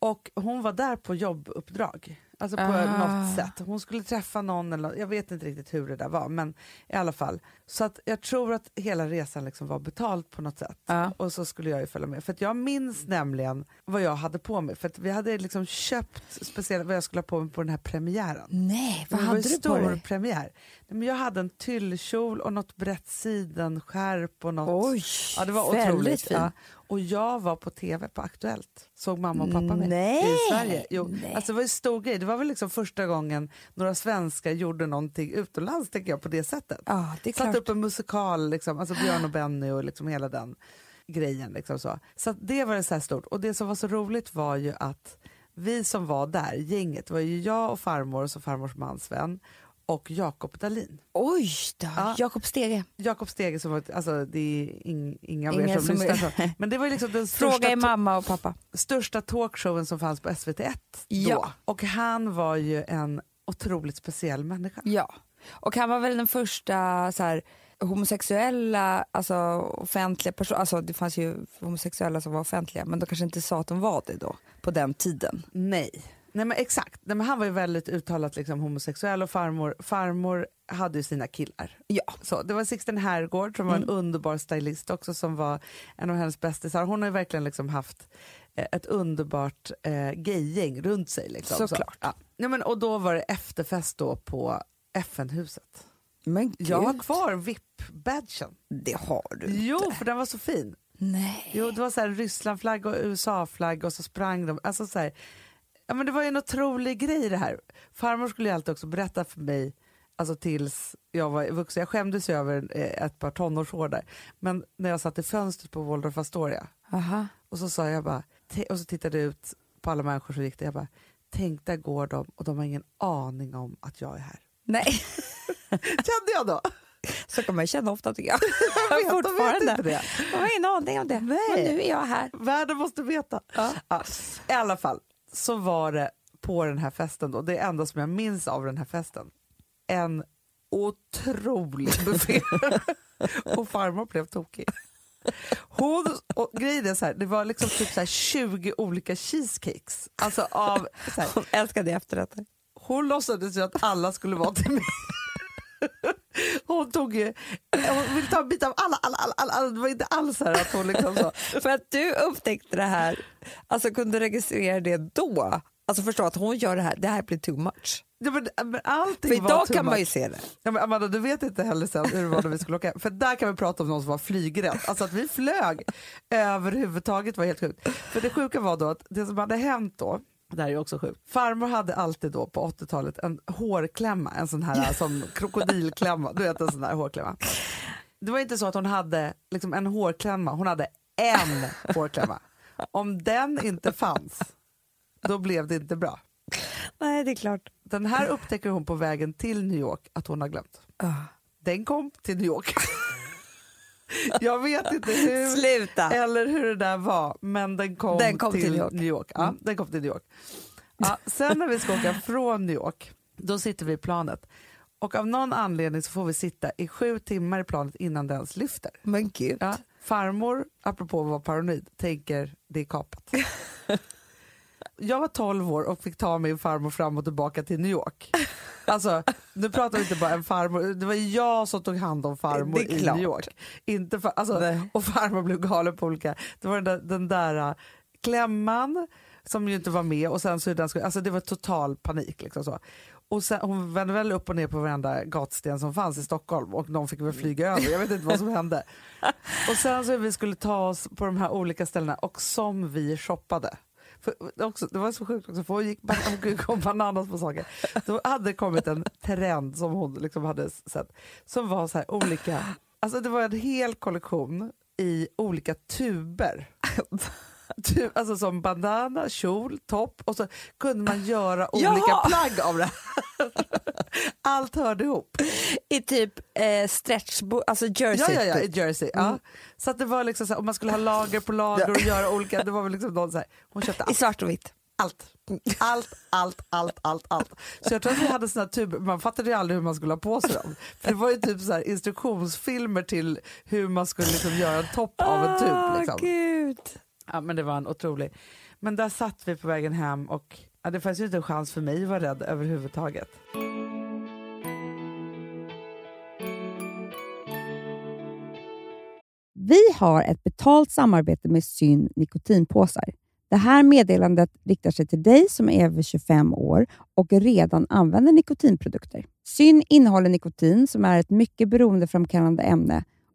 Och hon var där på jobbuppdrag, alltså på Ah. något sätt. Hon skulle träffa någon, eller, jag vet inte riktigt hur det där var, men i alla fall. Så att jag tror att hela resan liksom var betald på något sätt. Ja. Och så skulle jag ju följa med. För jag minns nämligen vad jag hade på mig, för vi hade liksom köpt speciellt vad jag skulle ha på mig på den här premiären. Nej, vad det var hade du på stor dig? premiär. Nej, men jag hade en tyllkjol och något brett sidenskärp och något. Oj, ja, det var väldigt otroligt. fin. Ja. Och jag var på tv på Aktuellt. Såg mamma och pappa mig Nej. i Sverige. Jo, Nej. alltså det var en stor grej. Det var väl liksom första gången några svenskar gjorde någonting utomlands tänker jag på det sättet. Ja, det är Satt upp en musikal, liksom, alltså Björn och Benny och liksom hela den grejen. Liksom så så det var det så stort. Och det som var så roligt var ju att vi som var där, gänget, var ju jag och farmor och så farmors man Sven och Jakob Dalin. Oj då, Ja. Jakob Stege. Jakob Stege som var, alltså det är ing, inga er som, som är- lyssnar. så. Men det var liksom den Fråga största, är mamma och pappa. största talkshowen som fanns på SVT1 då. Ja. Och han var ju en otroligt speciell människa. Ja, och han var väl den första så här, homosexuella, alltså offentliga personer, alltså det fanns ju homosexuella som var offentliga men de kanske inte sa att de var det då, på den tiden. Nej. Nej men exakt, Nej, men han var ju väldigt uttalat liksom, homosexuell och farmor, farmor hade ju sina killar. Ja. Så, det var Sixten Herrgård som var en underbar stylist också som var en av hennes bästisar. Hon har ju verkligen liksom haft eh, ett underbart eh, gaygäng runt sig. Liksom. Såklart. Så, ja. Nej, men, och då var det efterfest då på FN-huset. Men gud, Jag har kvar VIP-badgen. det har du inte. Jo, för den var så fin. Nej. Jo, det var så här Rysslandflagg och USA-flagg och så sprang de. Alltså så här, ja, men det var ju en otrolig grej det här. Farmor skulle ju alltid också berätta för mig, alltså tills jag var vuxen. Jag skämdes ju över eh, ett par tonårshår där. Men när jag satt i fönstret på Waldorf Astoria Aha. och så sa jag bara, och så tittade jag ut på alla människor som gick där. Jag bara, tänk där går de och de har ingen aning om att jag är här. Nej, Kände jag då? så kan man känna ofta tycker jag. Jag vet, de vet Fortfarande. inte det. Jag har ingen aning om det. Nej. Men nu är jag här. Världen måste veta. Ja. Ja, I alla fall så var det på den här festen då, det enda som jag minns av den här festen, en otrolig buffé. och farmor blev tokig. Hon, och grejen är så här, det var liksom typ så här 20 olika cheesecakes. Alltså av, så här, Hon älskade efterrätter. hon låtsades ju att alla skulle vara till mig. Hon tog ju, hon ville ta en bit av alla, alla, alla, alla, alla. det var inte alls så här att hon liksom så. För att du upptäckte det här, alltså kunde registrera det då. Alltså förstå att hon gör det här, det här blir too much. Ja, men, men allting För idag kan man ju se det. Ja, men Amanda, du vet inte heller sen hur det var när vi skulle åka. För där kan vi prata om någon som var flygrädd. Alltså att vi flög överhuvudtaget var helt sjukt. För det sjuka var då att det som hade hänt då, det här är också sjukt. Farmor hade alltid då på 80-talet en hårklämma, en sån här som krokodilklämma. Du vet en sån här hårklämma. Det var inte så att hon hade liksom en hårklämma, hon hade en hårklämma. Om den inte fanns, då blev det inte bra. Nej, det är klart. Den här upptäcker hon på vägen till New York att hon har glömt. Den kom till New York. Jag vet inte hur Sluta! eller hur det där var, men den kom, Den kom till, till New York. New York. Ja, Mm. den kom till New York. Ja, sen när vi ska åka från New York, då sitter vi i planet Och av någon anledning så får vi sitta i sju timmar i planet innan det ens lyfter. Men gud. Ja. Farmor, apropå att vara paranoid, tänker det är kapat. Jag var 12 år och fick ta min farmor fram och tillbaka till New York. Alltså, nu pratar vi inte bara en farmor, det var jag som tog hand om farmor i. New York. Inte för, alltså, Nej. och farmor blev galen på olika, det var den där, den där äh, klämman som ju inte var med och sen så den skulle, alltså det var total panik. Liksom så. Och sen, hon vände väl upp och ner på varenda gatsten som fanns i Stockholm och de fick väl flyga över, jag vet inte vad som hände. Och sen så vi skulle ta oss på de här olika ställena och som vi shoppade. För också, det var så sjukt också, för hon gick hon kom bananas på saker. Då hade det kommit en trend som hon liksom hade sett, som var så här olika, alltså det var en hel kollektion i olika tuber. Tu, alltså som bandana, kjol, topp och så kunde man göra olika Ja! plagg av det. Allt hörde ihop. I typ eh, stretch, alltså jersey. Ja, ja, ja, i typ. Jersey. Ja. Mm. Så att det var liksom så här, om man skulle ha lager på lager och göra olika, det var väl liksom någon så här, hon köpte I allt. svart och vitt. Allt. Allt, allt, allt, allt, allt. Så jag tror att vi hade såna tuber, man fattade ju aldrig hur man skulle ha på sig dem. För det var ju typ så här instruktionsfilmer till hur man skulle liksom göra en topp av en tub. Liksom. gud. Ja, men det var en otrolig. Men där satt vi på vägen hem och ja, det fanns ju inte en chans för mig att vara rädd överhuvudtaget. Vi har ett betalt samarbete med Syn nikotinpåsar. Det här meddelandet riktar sig till dig som är över 25 år och redan använder nikotinprodukter. Syn innehåller nikotin som är ett mycket beroendeframkallande ämne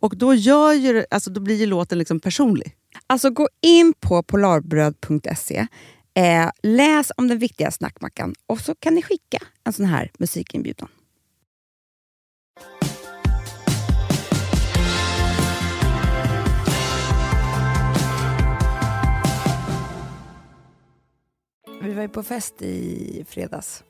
Och då, gör ju, alltså, då blir ju låten liksom personlig. Alltså gå in på polarbröd.se, eh, läs om den viktiga snackmackan och så kan ni skicka en sån här musikinbjudan. Vi var ju på fest i fredags.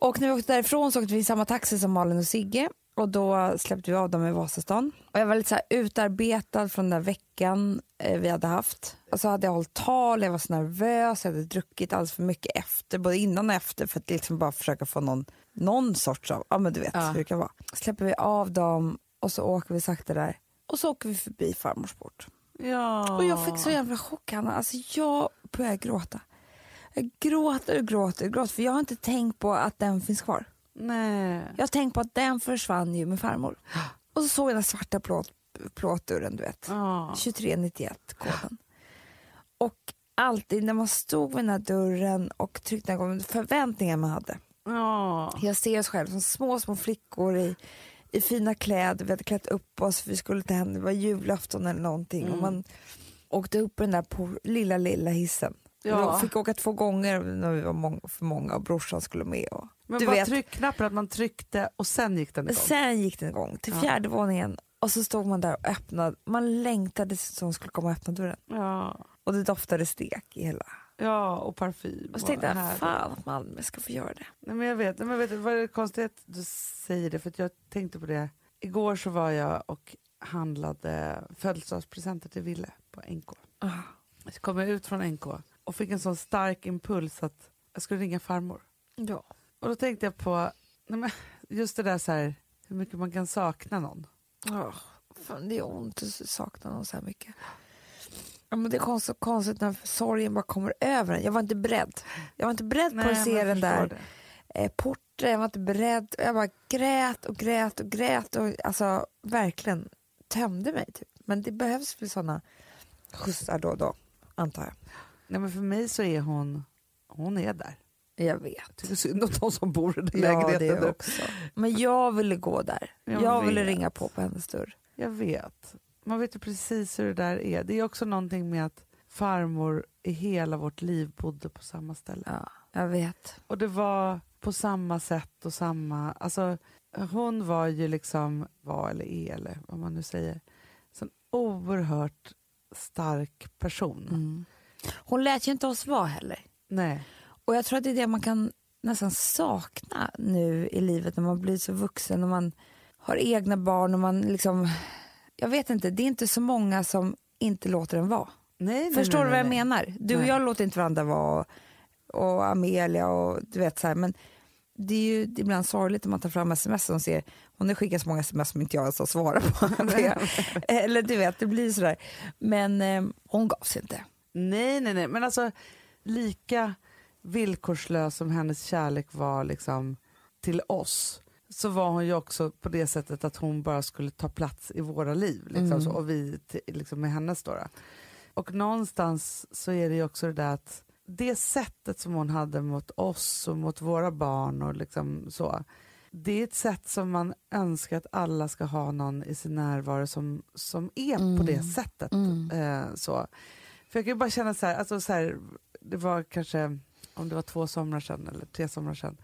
Och när vi åkte därifrån så åkte vi i samma taxi som Malin och Sigge och då släppte vi av dem i Vasastan. Och jag var lite så utarbetad från den där veckan eh, vi hade haft. Och så hade jag hållit tal, jag var så nervös, jag hade druckit alldeles för mycket efter, både innan och efter för att liksom bara försöka få någon, någon sorts av, ja men du vet Ja. hur det kan vara. Släpper vi av dem och så åker vi sakta där och så åker vi förbi farmors port. Ja. Och jag fick så jävla chock Hanna, alltså jag började gråta. Jag gråter och gråter och gråter för jag har inte tänkt på att den finns kvar. Nej. Jag har tänkt på att den försvann ju med farmor. Och så såg jag den svarta plåt, plåtdörren, du vet. Ja. 2391-koden. Och alltid när man stod vid den här dörren och tryckte den gången, förväntningar man hade. Ja. Jag ser oss själva som små, små flickor i, i fina kläder. Vi hade klätt upp oss, vi skulle till henne, det var julafton eller någonting. Mm. Och man åkte upp i den där på, lilla, lilla hissen. Ja. Jag fick åka två gånger när vi var många, för många och brorsan skulle med. Och, Men du var vet. tryckknappen att man tryckte och sen gick den igång? Sen gick den igång till Ja. fjärde våningen och så stod man där och öppnade. Man längtade tills hon skulle komma och öppna dörren. Ja. Och det doftade stek i hela. ja, och parfym. Och så tänkte jag, fan att Malmö ska få göra det. Nej, men jag vet, nej, men vet vad är det konstigt att du säger det? För jag tänkte på det. Igår så var jag och handlade födelsedagspresenter till Ville på NK. Ah. Så kom jag ut från NK och fick en sån stark impuls att jag skulle ringa farmor. Ja. Och då tänkte jag på nej men, just det där så här, hur mycket man kan sakna någon. Oh, fan, det är ont att sakna någon så här mycket. Ja, men det är konstigt, konstigt när sorgen bara kommer över en. Jag var inte beredd. Jag var inte beredd på att se den där eh, porten. Jag var inte beredd. Jag bara grät och grät och grät och alltså verkligen tömde mig. Typ. Men det behövs väl sådana skjutsar då och då, antar jag. Nej, men för mig så är hon, hon är där. Jag vet. Jag tycker synd om de som bor i den Ja, det lägenheten nu. också. Men jag ville gå där. Jag Jag, ville ringa på på hennes dörr. Jag vet. Man vet ju precis hur det där är. Det är också någonting med att farmor i hela vårt liv bodde på samma ställe. Ja, jag vet. Och det var på samma sätt och samma... Alltså, hon var ju liksom, var eller är eller vad man nu säger, en oerhört stark person. Mm. Hon lät ju inte oss vara heller. Nej. Och jag tror att det är det man kan nästan sakna nu i livet när man blir så vuxen och man har egna barn och man liksom... Jag vet inte, det är inte så många som inte låter en vara. Nej, nej, Förstår nej, du vad jag menar? Du och jag låter inte varandra vara och, och Amelia och du vet så här, men det är ju ibland sorgligt när man tar fram sms och ser hon har skickat så många sms som inte jag ens har svarat på. Det- Eller du vet, det blir sådär. Men eh, hon gav sig inte. Nej, nej, nej. Men alltså lika villkorslös som hennes kärlek var liksom till oss så var hon ju också på det sättet att hon bara skulle ta plats i våra liv. Liksom, Mm. så, och vi liksom, med hennes då. Och någonstans så är det ju också det där att det sättet som hon hade mot oss och mot våra barn och liksom så. Det är ett sätt som man önskar att alla ska ha någon i sin närvaro som, som är på det Mm. sättet. Mm. Eh, så. För jag kan ju bara känna så här, alltså så här, det var kanske, om det var två somrar sedan eller tre somrar sedan,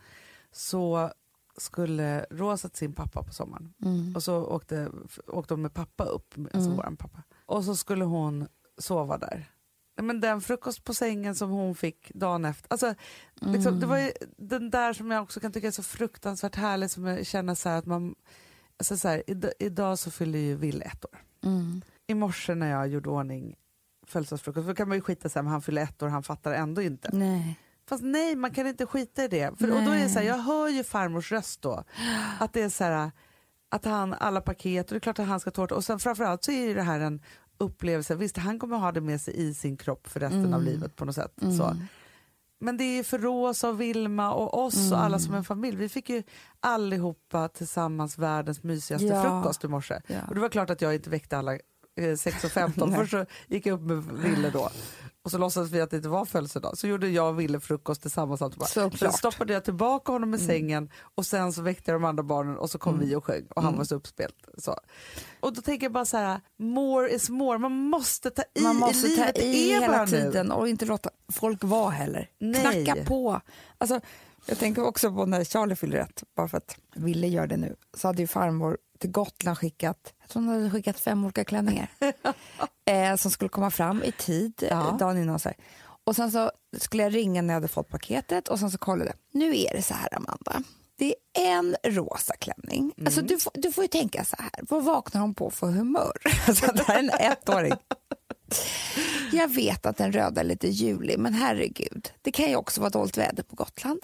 så skulle Rosa till sin pappa på sommaren. Mm. Och så åkte, åkte de med pappa upp, alltså Mm. våran pappa. Och så skulle hon sova där. men den frukost på sängen som hon fick dagen efter. Alltså, liksom, Det var ju den där som jag också kan tycka är så fruktansvärt härlig som jag känner så att man... Alltså så här, idag, idag så fyller ju Will ett år. Mm. I morse när jag gjorde ordning födelsedagsfrukost, då kan man ju skita sig men han fyller ett år han fattar ändå inte. Nej. Fast nej, man kan inte skita i det. För, och då är det så här, jag hör ju farmors röst då. Att det är så här, att han, alla paket, och det är klart att han ska tårta. Och sen framförallt så är ju det här en upplevelse, visst han kommer ha det med sig i sin kropp för resten Mm. av livet på något sätt. Så. Men det är för Rosa och Vilma och oss och alla Mm. som en familj. Vi fick ju allihopa tillsammans världens mysigaste Ja. frukost i morse. Ja. Och det var klart att jag inte väckte alla eh, 6 och 15. Nej. Först så gick jag upp med Ville då. Och så låtsades vi att det inte var födelsedag. Så gjorde jag och Ville frukost tillsammans. Alltihopa. Såklart. Sen stoppade jag tillbaka honom i sängen och sen så väckte jag de andra barnen och så kom vi och sjöng och han var så uppspelt. Så. Och då tänker jag bara så här, more is more. Man måste ta i Man måste i ta i är bara hela nu. tiden och inte låta folk vara heller. Nej. Knacka på. Alltså, jag tänker också på när Charlie fyller rätt, bara för att Ville gör det nu, så hade ju farmor till Gotland skickat, jag tror hon hade skickat fem olika klänningar eh, som skulle komma fram i tid Ja. eh, dagen innan. Så här. Och sen så skulle jag ringa när jag hade fått paketet och sen så kollade jag. Nu är det så här Amanda. Det är en rosa klänning. Alltså, du, får, du får ju tänka så här, vad vaknar hon på för humör? Alltså, det här är en ettåring. Jag vet att den röda är lite julig, men herregud, det kan ju också vara dåligt väder på Gotland.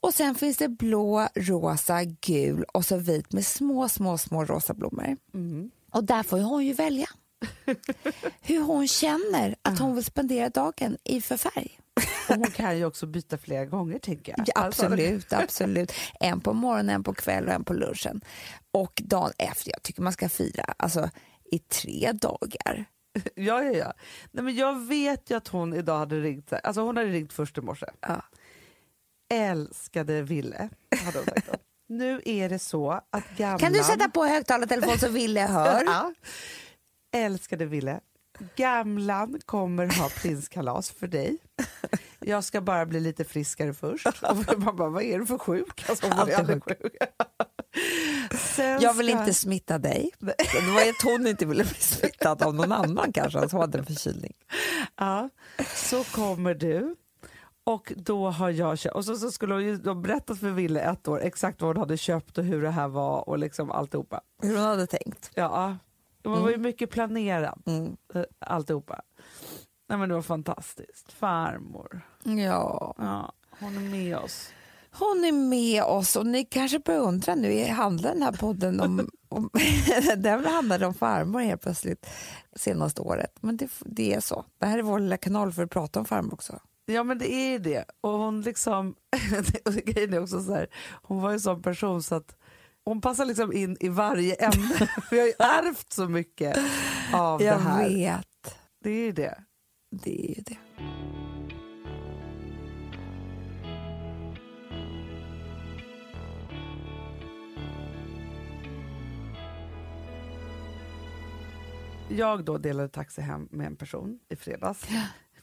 Och sen finns det blå, rosa, gul och så vit med små, små, små rosa blommor. Och där får hon ju välja hur hon känner att hon vill spendera dagen i för färg. Och hon kan ju också byta flera gånger tänker jag. Ja, Alltså, absolut, absolut. En på morgonen, en på kvällen och en på lunchen. Och dagen efter, jag tycker man ska fira alltså, i tre dagar. Ja, ja, ja. Nej, men jag vet ju att hon idag hade ringt, alltså hon hade ringt först i morse. Ja. Älskade Ville, hade hon sagt då. Nu är det så att gamlan... Kan du sätta på högtalartelefon så Ville hör? Ja. Älskade Ville, gamlan kommer ha prinskalas för dig. Jag ska bara bli lite friskare först. Och man bara, vad är du för sjuk? Alltså, var Alltid aldrig sjuk. Sen Jag vill ska- inte smitta dig. Det var ju att hon inte ville bli smittad av någon annan kanske som hade en förkylning. Ja, så kommer du. Och då har jag köpt, och så, så skulle hon ju då berättat för Ville ett år exakt vad hon hade köpt och hur det här var och liksom alltihopa. Hur hon hade tänkt. Ja, det var ju mycket planerat Mm. eh, alltihopa. Nej men det var fantastiskt. Farmor, Ja, ja, hon är med oss. hon är med oss och ni kanske börjar undra nu, handlar den här podden om, om den handlade om farmor helt plötsligt senaste året. Men det, det är så. Det här är vår lilla kanal för att prata om farmor också. Ja men det är ju det. Och hon liksom, och grejen är också så här, hon var ju en sån person så att hon passar liksom in i varje ämne. Vi har ju ärvt så mycket av Jag det här. vet. Det är ju det. Det är ju det. Jag då delade taxi hem med en person i fredags.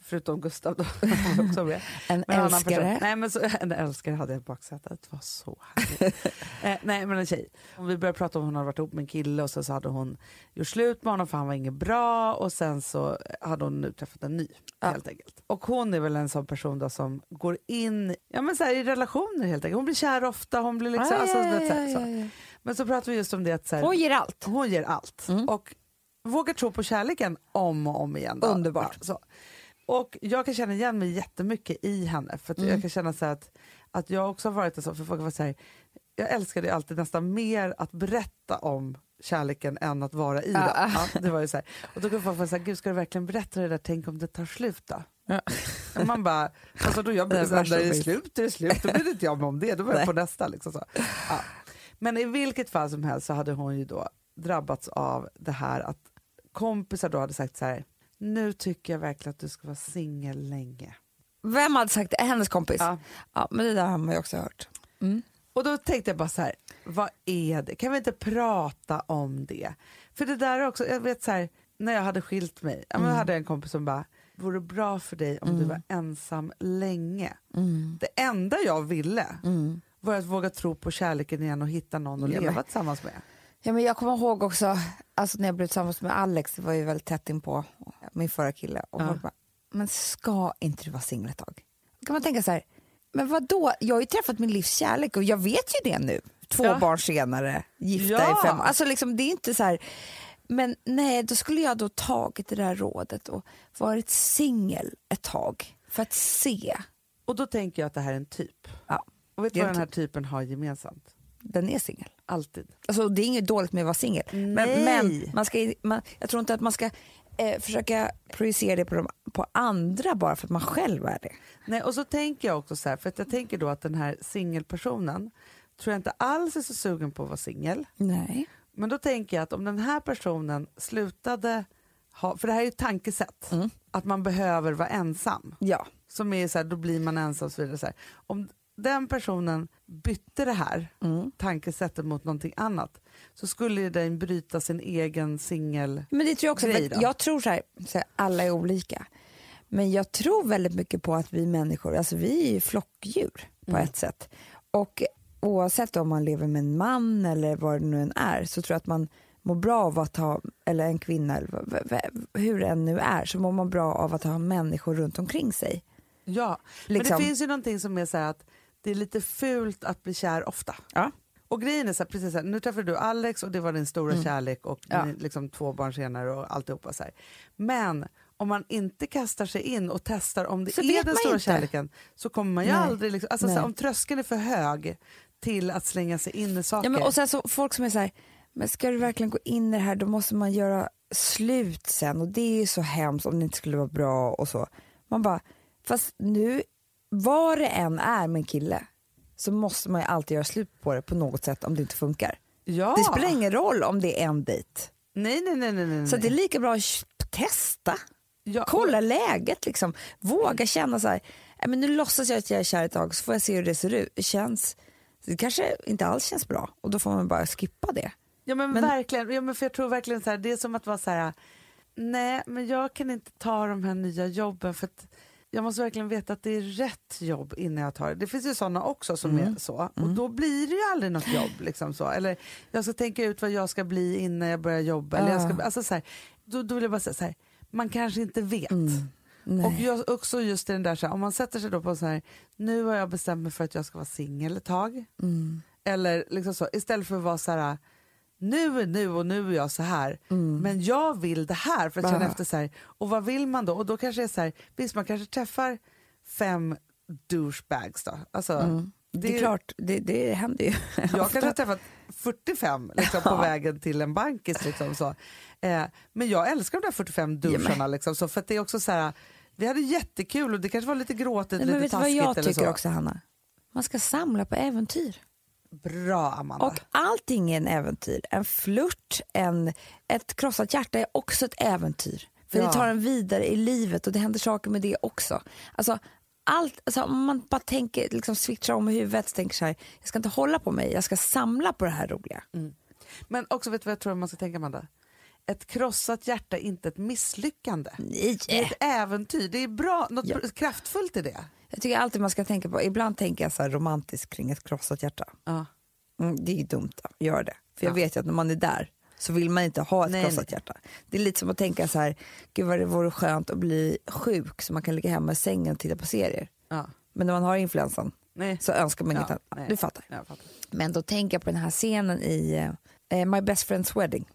Förutom Gustav då. En Men älskare. Nej, men så, en älskare hade jag i baksätet. Det var så härligt. eh, nej men en tjej. Vi började prata om hon hade varit ihop med en kille och sen så hade hon gjort slut med honom för han var inget bra och sen så hade hon nu träffat en ny Ja. helt enkelt. Och hon är väl en sån person då som går in ja, men så här, i relationer helt enkelt. Hon blir kär ofta. Hon blir liksom, Ah, alltså, vet, ja, så här, så. Men så pratar vi just om det att så här, Hon ger allt. hon ger allt. Mm. Och vågar tro på kärleken om och om igen. Då. Underbart. Ja, så. Och jag kan känna igen mig jättemycket i henne. För att Mm. jag kan känna så att, att jag också har varit en sån, för folk var så här, jag älskade alltid nästan mer att berätta om kärleken än att vara i den. Ah. Ja, det var ju så här. Och då kan folk vara så här, gud ska du verkligen berätta det där, tänk om det tar slut då? Ja. Man bara, alltså då jag Det blir så här, värsta när det är det slut, då bryr inte jag mig om det, då var jag på nästa. Liksom så. Ja. Men i vilket fall som helst så hade hon ju då drabbats av det här att kompisar då hade sagt så här, nu tycker jag verkligen att du ska vara singel länge. Vem hade sagt det? Hennes kompis? Ja. Ja, men det där har man ju också hört. Mm. Och då tänkte jag bara så här, vad är det? Kan vi inte prata om det? För det där är också, jag vet så här, när jag hade skilt mig, Mm. då hade jag en kompis som bara, vore bra för dig om du var ensam länge. Det enda jag ville Mm. var att våga tro på kärleken igen och hitta någon att Ja, leva men- tillsammans med. Ja, men jag kommer ihåg också, alltså när jag blev tillsammans med Alex, det var ju väldigt tätt in på min förra kille. Och Ja. bara, men ska inte du vara singel ett tag? Då kan man tänka så här, men vad då? jag har ju träffat min livs kärlek och jag vet ju det nu. Två Ja. barn senare, gifta Ja. i fem Alltså liksom, det är inte så här, men nej, då skulle jag då tagit det där rådet och varit singel ett tag för att se. Och då tänker jag att det här är en typ. Ja, Och vet du vad en den här typen har gemensamt? Den är singel. Alltid. Alltså, det är inget dåligt med att vara singel. Men, men man ska, man, jag tror inte att man ska eh, försöka projicera det på, de, på andra bara för att man själv är det. Nej, och så tänker jag också så här, för att jag tänker då att den här singelpersonen tror jag inte alls är så sugen på att vara singel. Nej. Men då tänker jag att om den här personen slutade ha, för det här är ju ett tankesätt, Mm. att man behöver vara ensam. Ja. Som är så här, då blir man ensam och så vidare. Så här. Om den personen bytte det här Mm. tankesättet mot någonting annat så skulle den bryta sin egen singel... Men det tror jag också. Jag tror så här, så här, alla är olika. Men jag tror väldigt mycket på att vi människor, alltså vi är ju flockdjur på Mm. ett sätt. Och oavsett om man lever med en man eller vad det nu än är så tror jag att man mår bra av att ha, eller en kvinna, eller hur det än nu är, så mår man bra av att ha människor runt omkring sig. Ja, Liksom. men det finns ju någonting som är så här att det är lite fult att bli kär ofta. Ja. Och grejen är så här, precis så här, nu träffade du Alex och det var din stora kärlek och Mm. Ja. ni, liksom två barn senare och alltihopa så här. Men om man inte kastar sig in och testar om det Så är den stora inte. kärleken så kommer man ju Nej. aldrig, liksom, alltså så här, om tröskeln är för hög till att slänga sig in i saker. Ja, men, och sen så folk som är så här, men ska du verkligen gå in i det här då måste man göra slut sen och det är ju så hemskt om det inte skulle vara bra och så. Man bara, fast nu, vad det än är med en kille så måste man ju alltid göra slut på det på något sätt om det inte funkar. ja. Det spelar ingen roll om det är en dejt. Nej, nej, nej. nej, nej. Så det är lika bra att testa, ja, kolla läget liksom. Våga känna så här, "Nej, men nu låtsas jag att jag är kär ett tag så får jag se hur det ser ut. Det känns, det kanske inte alls känns bra och då får man bara skippa det. Ja men, Men- verkligen, ja, men för jag tror verkligen så här, det är som att vara så här, nej men jag kan inte ta de här nya jobben för att jag måste verkligen veta att det är rätt jobb innan jag tar det. Det finns ju sådana också som Mm. är så och då blir det ju aldrig något jobb. Liksom så. Eller jag ska tänka ut vad jag ska bli innan jag börjar jobba. Eller jag Ja. ska, alltså så här, då, då vill jag bara säga så här, man kanske inte vet. Mm. Och jag, också just den där, så här, om man sätter sig då på så här, nu har jag bestämt mig för att jag ska vara singel ett tag. Mm. Eller liksom så, istället för att vara så här, nu är nu och nu är jag så här, men jag vill det här för att känna Mm. Efter så här, och vad vill man då? Och då kanske det är så här, visst man kanske träffar fem douchebags då. Alltså, Mm. Det är klart, det, det händer ju. jag kanske har träffat 45 liksom, på Ja. vägen till en bankis. Liksom, så. Eh, men jag älskar de där 45 doucherna. Liksom, så, för det är också så här, vi hade jättekul och det kanske var lite gråtigt, Nej, lite vet du vad taskigt. jag tycker så. också Hanna? Man ska samla på äventyr. Bra Amanda. Och allting är en äventyr. En flört, en, ett krossat hjärta är också ett äventyr. För Ja. det tar en vidare i livet och det händer saker med det också. Alltså, allt, alltså, om man bara tänker, liksom switchar om i huvudet och tänker så här, jag ska inte hålla på mig, jag ska samla på det här roliga. Men också vet du vad jag tror man ska tänka Amanda? Ett krossat hjärta är inte ett misslyckande. Nej. Det är ett äventyr, det är bra, något Ja. kraftfullt i det. Jag tycker alltid man ska tänka på, ibland tänker jag så romantiskt kring ett krossat hjärta. Ja. Mm, det är ju dumt att göra det. För jag Ja. vet ju att när man är där så vill man inte ha ett Nej, krossat hjärta. Det är lite som att tänka så här, gud vad det vore skönt att bli sjuk så man kan ligga hemma i sängen och titta på serier. Ja. Men när man har influensan Nej. så önskar man inget annat. nej. Du fattar. Jag fattar. Men då tänker jag på den här scenen i eh, My Best Friend's Wedding.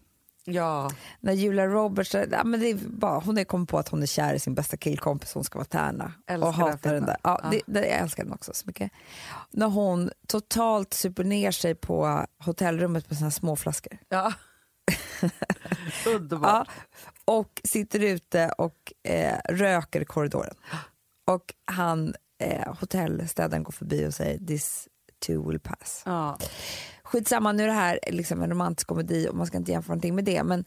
Ja, När Julia Roberts, ja, men det är bara, hon är kommit på att hon är kär i sin bästa killkompis, hon ska vara tärna. Älskar och den hatar den filmen. där. Ja, Ja. Det, det, jag älskar den också så mycket. När hon totalt super ner sig på hotellrummet med sina små flaskor. ja. Underbart. Ja, och sitter ute och eh, röker i korridoren. Och han, eh, hotellstädaren går förbi och säger this too will pass. Ja. Skitsamma, nu är det här liksom en romantisk komedi och man ska inte jämföra någonting med det. Men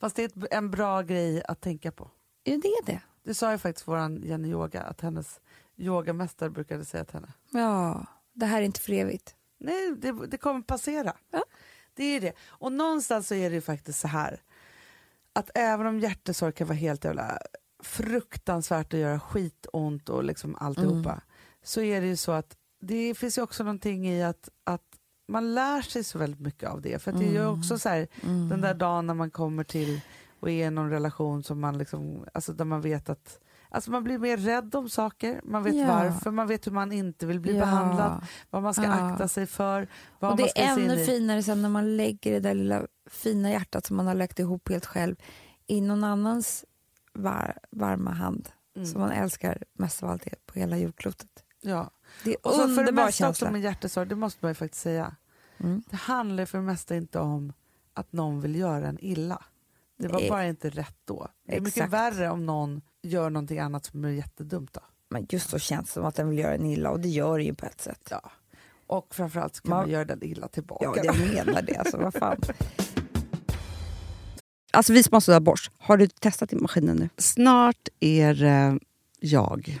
Fast det är en bra grej att tänka på. ja, det är det. Det sa ju faktiskt våran Jenny Yoga, att hennes yogamästare brukade säga till henne. Ja, det här är inte för evigt. Nej, det, det kommer passera. Ja. Det är det. Och någonstans så är det ju faktiskt så här att även om hjärtesorg kan vara helt jävla fruktansvärt att göra skitont och liksom alltihopa Mm. så är det ju så att det finns ju också någonting i att, att man lär sig så väldigt mycket av det. För det är ju Mm. också så här, den där dagen när man kommer till och är i någon relation som man liksom, alltså där man vet att Alltså man blir mer rädd om saker, man vet Ja. varför, man vet hur man inte vill bli Ja. behandlad, vad man ska Ja. akta sig för. Vad Och man det ska är ännu finare sen när man lägger det där lilla fina hjärtat som man har lagt ihop helt själv i någon annans var, varma hand Mm. som man älskar mest av allt på hela jordklotet. Ja. Det är Och så för det mesta också känsla. med hjärtesorg, det måste man ju faktiskt säga. Mm. Det handlar för det mesta inte om att någon vill göra en illa. Det var Nej. bara inte rätt då. Det är mycket Exakt. värre om någon gör någonting annat som är jättedumt. Då. Men just så känns det som att den vill göra en illa och det gör det ju på ett sätt. Ja. Och framförallt så kan Man- man göra den illa tillbaka. Ja, jag menar det. Alltså, vad fan. Alltså vi sponsrade av Bosch. Har du testat i maskinen nu? Snart är det jag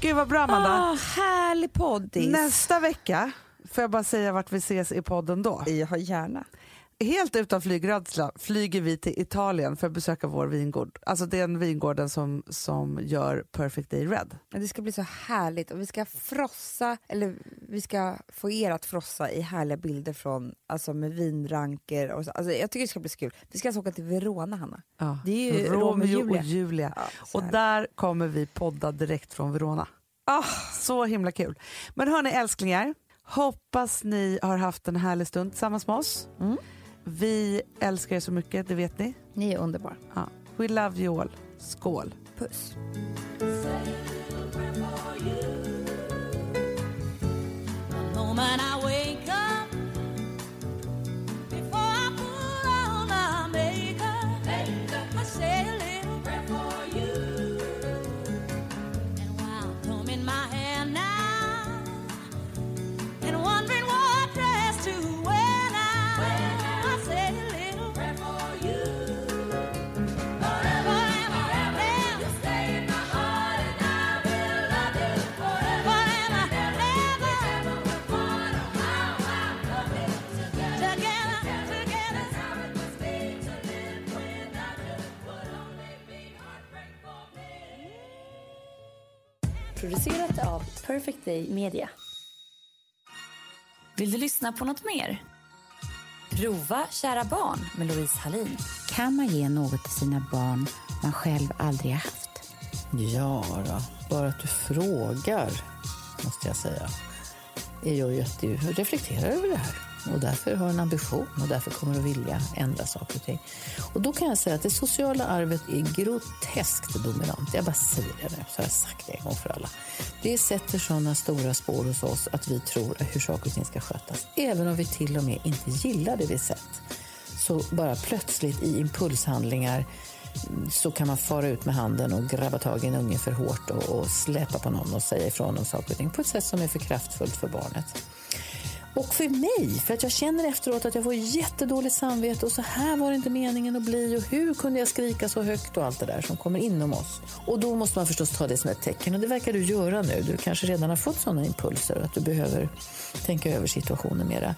Gud vad bra Amanda. Ah, härlig poddis! Nästa vecka får jag bara säga vart vi ses i podden då. Jag gärna. Helt utan flygrädsla flyger vi till Italien för att besöka vår vingård. Alltså den vingården som, som gör Perfect Day Red. Det ska bli så härligt och vi ska frossa, eller vi ska få er att frossa i härliga bilder från, alltså med vinranker och så. Alltså jag tycker det ska bli så kul. Vi ska alltså åka till Verona, Hanna. Det är ju Romeo Julia. och Julia. Ja, Och där kommer vi podda direkt från Verona. Ah. Så himla kul. Men hörni älsklingar, hoppas ni har haft en härlig stund tillsammans med oss. Mm. Vi älskar er så mycket, det vet ni. Ni är underbara. Ja. We love you all. Skål! Puss. moment I Day Media. Vill du lyssna på något mer? Prova Kära barn med Louise Hallin. Kan man ge något till sina barn man själv aldrig har haft? Ja, då. bara att du frågar, måste jag säga, att du reflekterar över det här. Och därför har en ambition och därför kommer att vilja ändra saker och ting. Och då kan jag säga att det sociala arvet är groteskt dominant. Jag bara säger det nu, så har jag sagt det en gång för alla. Det sätter sådana stora spår hos oss att vi tror hur saker och ting ska skötas. Även om vi till och med inte gillar det vi sett. Så bara plötsligt i impulshandlingar mm, så kan man fara ut med handen och grabba tag i en unge för hårt och, och släpa på någon och säga ifrån om saker och ting på ett sätt som är för kraftfullt för barnet. Och för mig, för att jag känner efteråt att jag får jättedåligt samvete och så här var det inte meningen att bli och hur kunde jag skrika så högt och allt det där som kommer inom oss. Och då måste man förstås ta det som ett tecken och det verkar du göra nu. Du kanske redan har fått sådana impulser och att du behöver tänka över situationen mera.